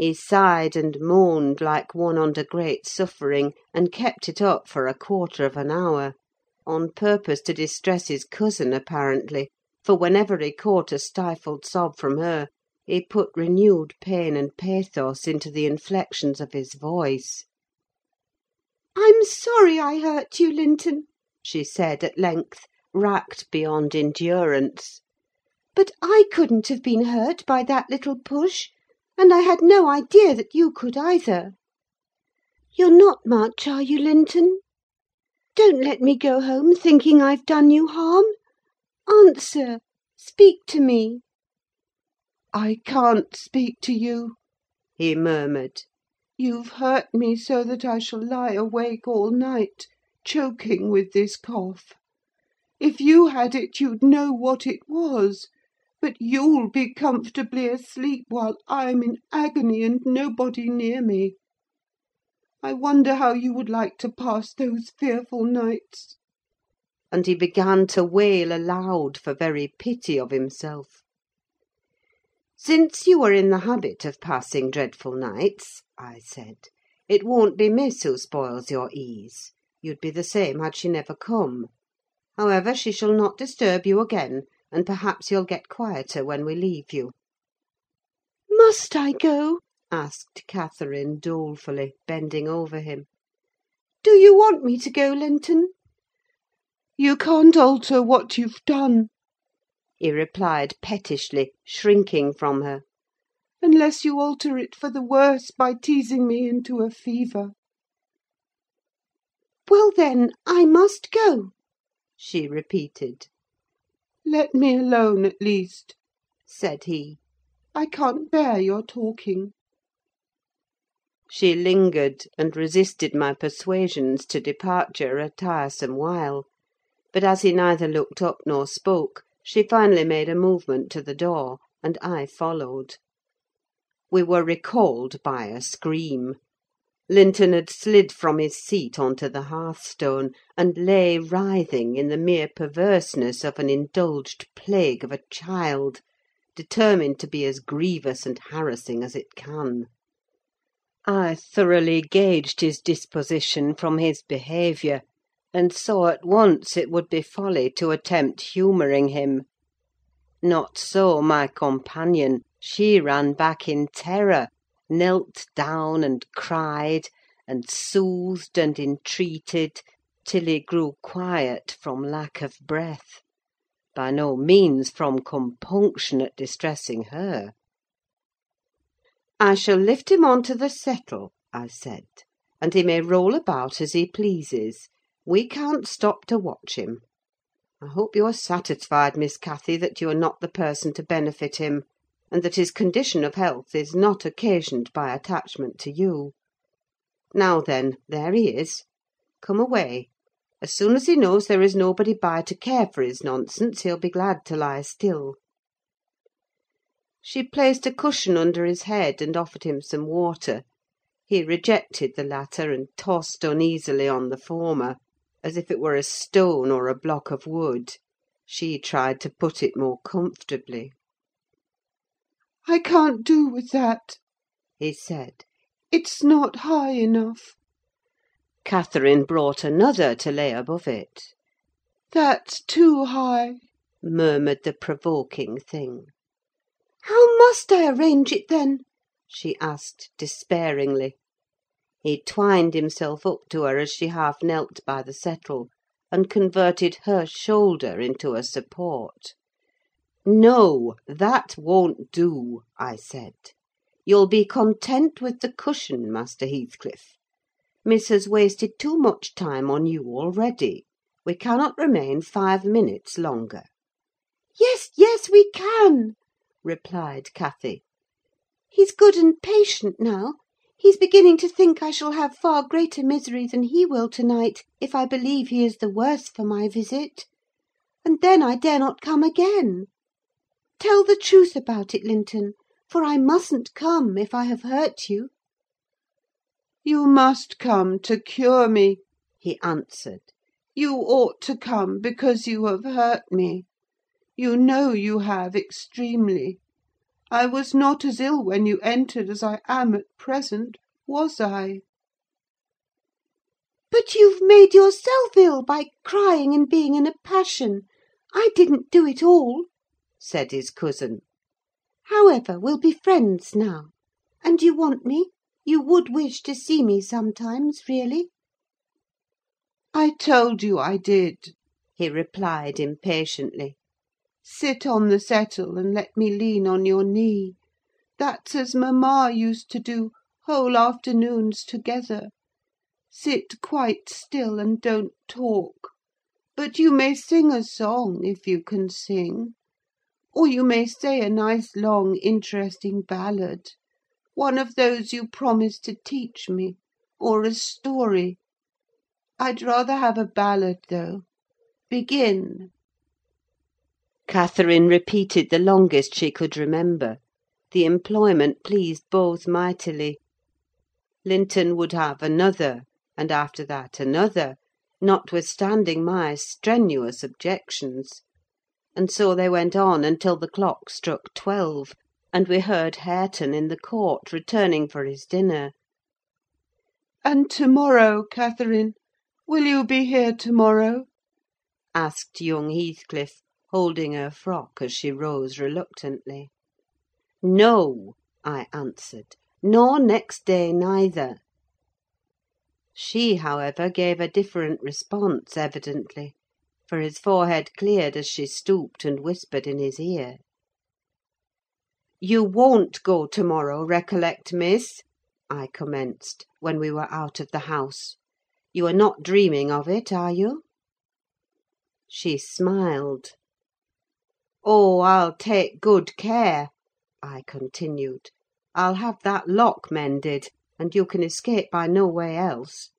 He sighed and moaned like one under great suffering, and kept it up for a quarter of an hour; on purpose to distress his cousin, apparently; for whenever he caught a stifled sob from her, he put renewed pain and pathos into the inflections of his voice. "I'm sorry I hurt you, Linton," she said at length, racked beyond endurance; "but I couldn't have been hurt by that little push, and I had no idea that you could either. You're not much, are you, Linton? Don't let me go home thinking I've done you harm. Answer! speak to me!" "I can't speak to you," he murmured. "You've hurt me so that I shall lie awake all night, choking with this cough. If you had it, you'd know what it was; but you'll be comfortably asleep while I'm in agony, and nobody near me. I wonder how you would like to pass those fearful nights?" And he began to wail aloud for very pity of himself. "Since you are in the habit of passing dreadful nights," I said, "it won't be Miss who spoils your ease: you'd be the same had she never come. However, she shall not disturb you again, and perhaps you'll get quieter when we leave you." "Must I go?" asked Catherine, dolefully, bending over him. "Do you want me to go, Linton?" "You can't alter what you've done," he replied pettishly, shrinking from her. "Unless you alter it for the worse by teasing me into a fever." "Well, then, I must go," she repeated. "Let me alone, at least," said he. "I can't bear your talking." She lingered, and resisted my persuasions to departure a tiresome while; but as he neither looked up nor spoke, she finally made a movement to the door, and I followed. We were recalled by a scream. Linton had slid from his seat on to the hearthstone, and lay writhing in the mere perverseness of an indulged plague of a child, determined to be as grievous and harassing as it can. I thoroughly gauged his disposition from his behaviour, and saw at once it would be folly to attempt humouring him. Not so my companion: she ran back in terror, knelt down and cried, and soothed and entreated, till he grew quiet from lack of breath; by no means from compunction at distressing her. "I shall lift him on to the settle," I said, "and he may roll about as he pleases. We can't stop to watch him. I hope you are satisfied, Miss Cathy, that you are not the person to benefit him, and that his condition of health is not occasioned by attachment to you. Now, then, there he is. Come away. As soon as he knows there is nobody by to care for his nonsense, he'll be glad to lie still." She placed a cushion under his head, and offered him some water. He rejected the latter, and tossed uneasily on the former, as if it were a stone or a block of wood. She tried to put it more comfortably. "I can't do with that," he said. "It's not high enough." Catherine brought another to lay above it. "That's too high," murmured the provoking thing. "How must I arrange it, then?" she asked, despairingly. He twined himself up to her as she half knelt by the settle, and converted her shoulder into a support. "No, that won't do," I said. "You'll be content with the cushion, Master Heathcliff. Miss has wasted too much time on you already. We cannot remain five minutes longer." "Yes, yes, we can," replied Cathy. "He's good and patient now. He's beginning to think I shall have far greater misery than he will to night, if I believe he is the worse for my visit; and then I dare not come again. Tell the truth about it, Linton, for I mustn't come, if I have hurt you." "You must come to cure me," he answered. "You ought to come, because you have hurt me. You know you have, extremely. I was not as ill when you entered as I am at present, was I?" "But you've made yourself ill by crying and being in a passion. I didn't do it all," said his cousin. "However, we'll be friends now. And you want me? You would wish to see me sometimes, really?" "I told you I did," he replied impatiently. "Sit on the settle, and let me lean on your knee. That's as mamma used to do, whole afternoons together. Sit quite still, and don't talk. But you may sing a song, if you can sing. Or you may say a nice long interesting ballad: one of those you promised to teach me, or a story. I'd rather have a ballad, though. Begin." Catherine repeated the longest she could remember: the employment pleased both mightily. Linton would have another, and after that another, notwithstanding my strenuous objections; and so they went on until the clock struck twelve, and we heard Hareton in the court, returning for his dinner. "And to morrow, Catherine? Will you be here to morrow?" asked young Heathcliff, holding her frock as she rose reluctantly. "No," I answered; "nor next day neither." She, however, gave a different response, evidently; for his forehead cleared as she stooped and whispered in his ear. "You won't go to morrow, recollect, Miss," I commenced, when we were out of the house. "You are not dreaming of it, are you?" She smiled. "Oh, I'll take good care," I continued. "I'll have that lock mended, and you can escape by no way else."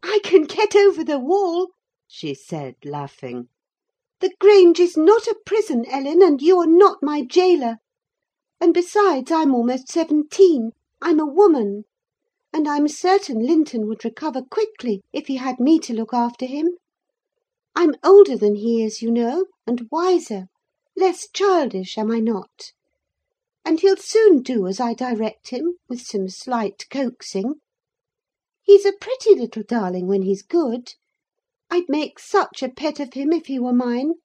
"I can get over the wall," she said, laughing. "The Grange is not a prison, Ellen, and you're not my jailer. And besides, I'm almost seventeen: I'm a woman; and I'm certain Linton would recover quickly, if he had me to look after him. I'm older than he is, you know, and wiser: less childish, am I not? And he'll soon do as I direct him, with some slight coaxing. He's a pretty little darling when he's good. I'd make such a pet of him if he were mine.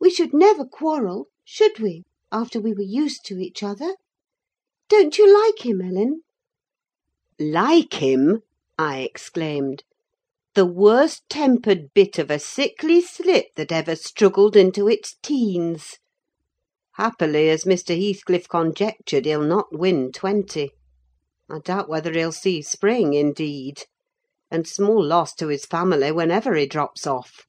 We should never quarrel, should we, after we were used to each other? Don't you like him, Ellen?" "Like him!" I exclaimed. "The worst tempered bit of a sickly slip that ever struggled into its teens. Happily, as Mr. Heathcliff conjectured, he'll not win twenty. I doubt whether he'll see spring, indeed; and small loss to his family whenever he drops off.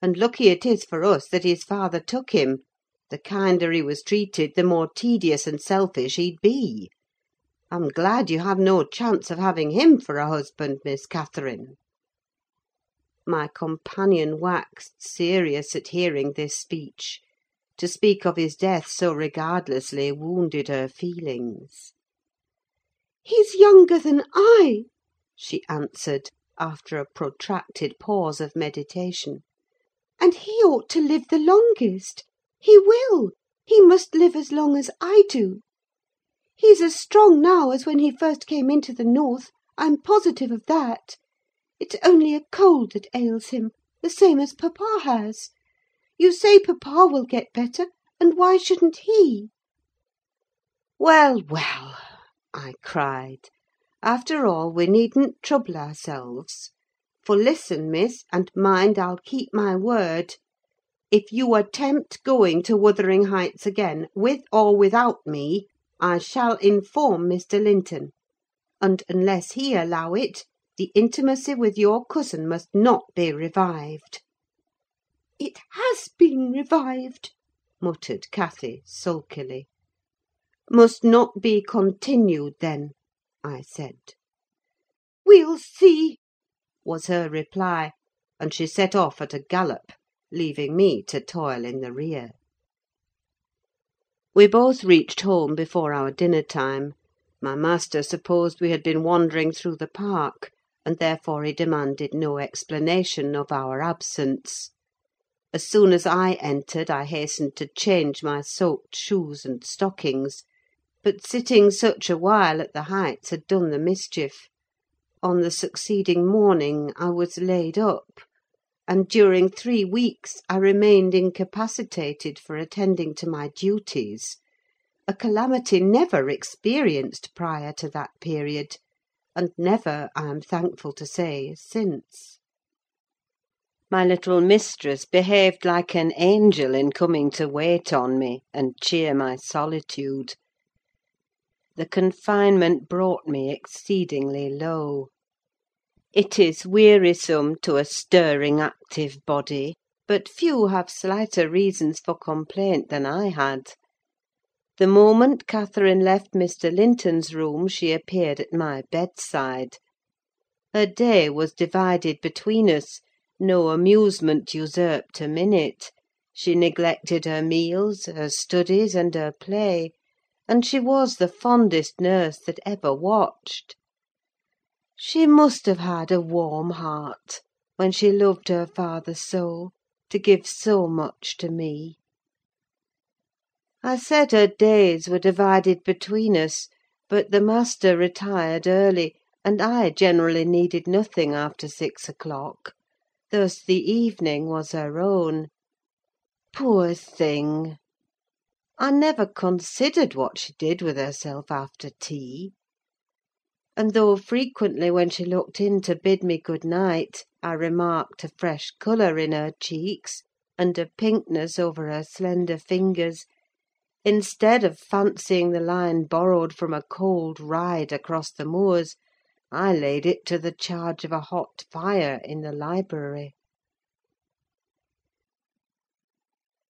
And lucky it is for us that his father took him: the kinder he was treated, the more tedious and selfish he'd be. I'm glad you have no chance of having him for a husband, Miss Catherine." My companion waxed serious at hearing this speech: to speak of his death so regardlessly wounded her feelings. "He's younger than I," she answered, after a protracted pause of meditation; "and he ought to live the longest. He will: he must live as long as I do. He's as strong now as when he first came into the north: I'm positive of that. It's only a cold that ails him, the same as papa has. You say papa will get better, and why shouldn't he?" "Well, well!" I cried. "After all, we needn't trouble ourselves. For listen, Miss, and mind I'll keep my word. If you attempt going to Wuthering Heights again, with or without me, I shall inform Mr. Linton; and, unless he allow it, the intimacy with your cousin must not be revived." "It has been revived," muttered Cathy, sulkily. "Must not be continued, then," I said. "We'll see," was her reply; and she set off at a gallop, leaving me to toil in the rear. We both reached home before our dinner time: my master supposed we had been wandering through the park, and therefore he demanded no explanation of our absence. As soon as I entered, I hastened to change my soaked shoes and stockings; but sitting such a while at the Heights had done the mischief: on the succeeding morning I was laid up, and during three weeks I remained incapacitated for attending to my duties: a calamity never experienced prior to that period, and never, I am thankful to say, since. My little mistress behaved like an angel in coming to wait on me, and cheer my solitude. The confinement brought me exceedingly low. It is wearisome to a stirring, active body, but few have slighter reasons for complaint than I had. The moment Catherine left Mr. Linton's room she appeared at my bedside. Her day was divided between us: no amusement usurped a minute; she neglected her meals, her studies, and her play; and she was the fondest nurse that ever watched. She must have had a warm heart, when she loved her father so, to give so much to me. I said her days were divided between us; but the master retired early, and I generally needed nothing after six o'clock: thus the evening was her own. Poor thing! I never considered what she did with herself after tea; and though frequently, when she looked in to bid me good night, I remarked a fresh colour in her cheeks, and a pinkness over her slender fingers, instead of fancying the line borrowed from a cold ride across the moors, I laid it to the charge of a hot fire in the library.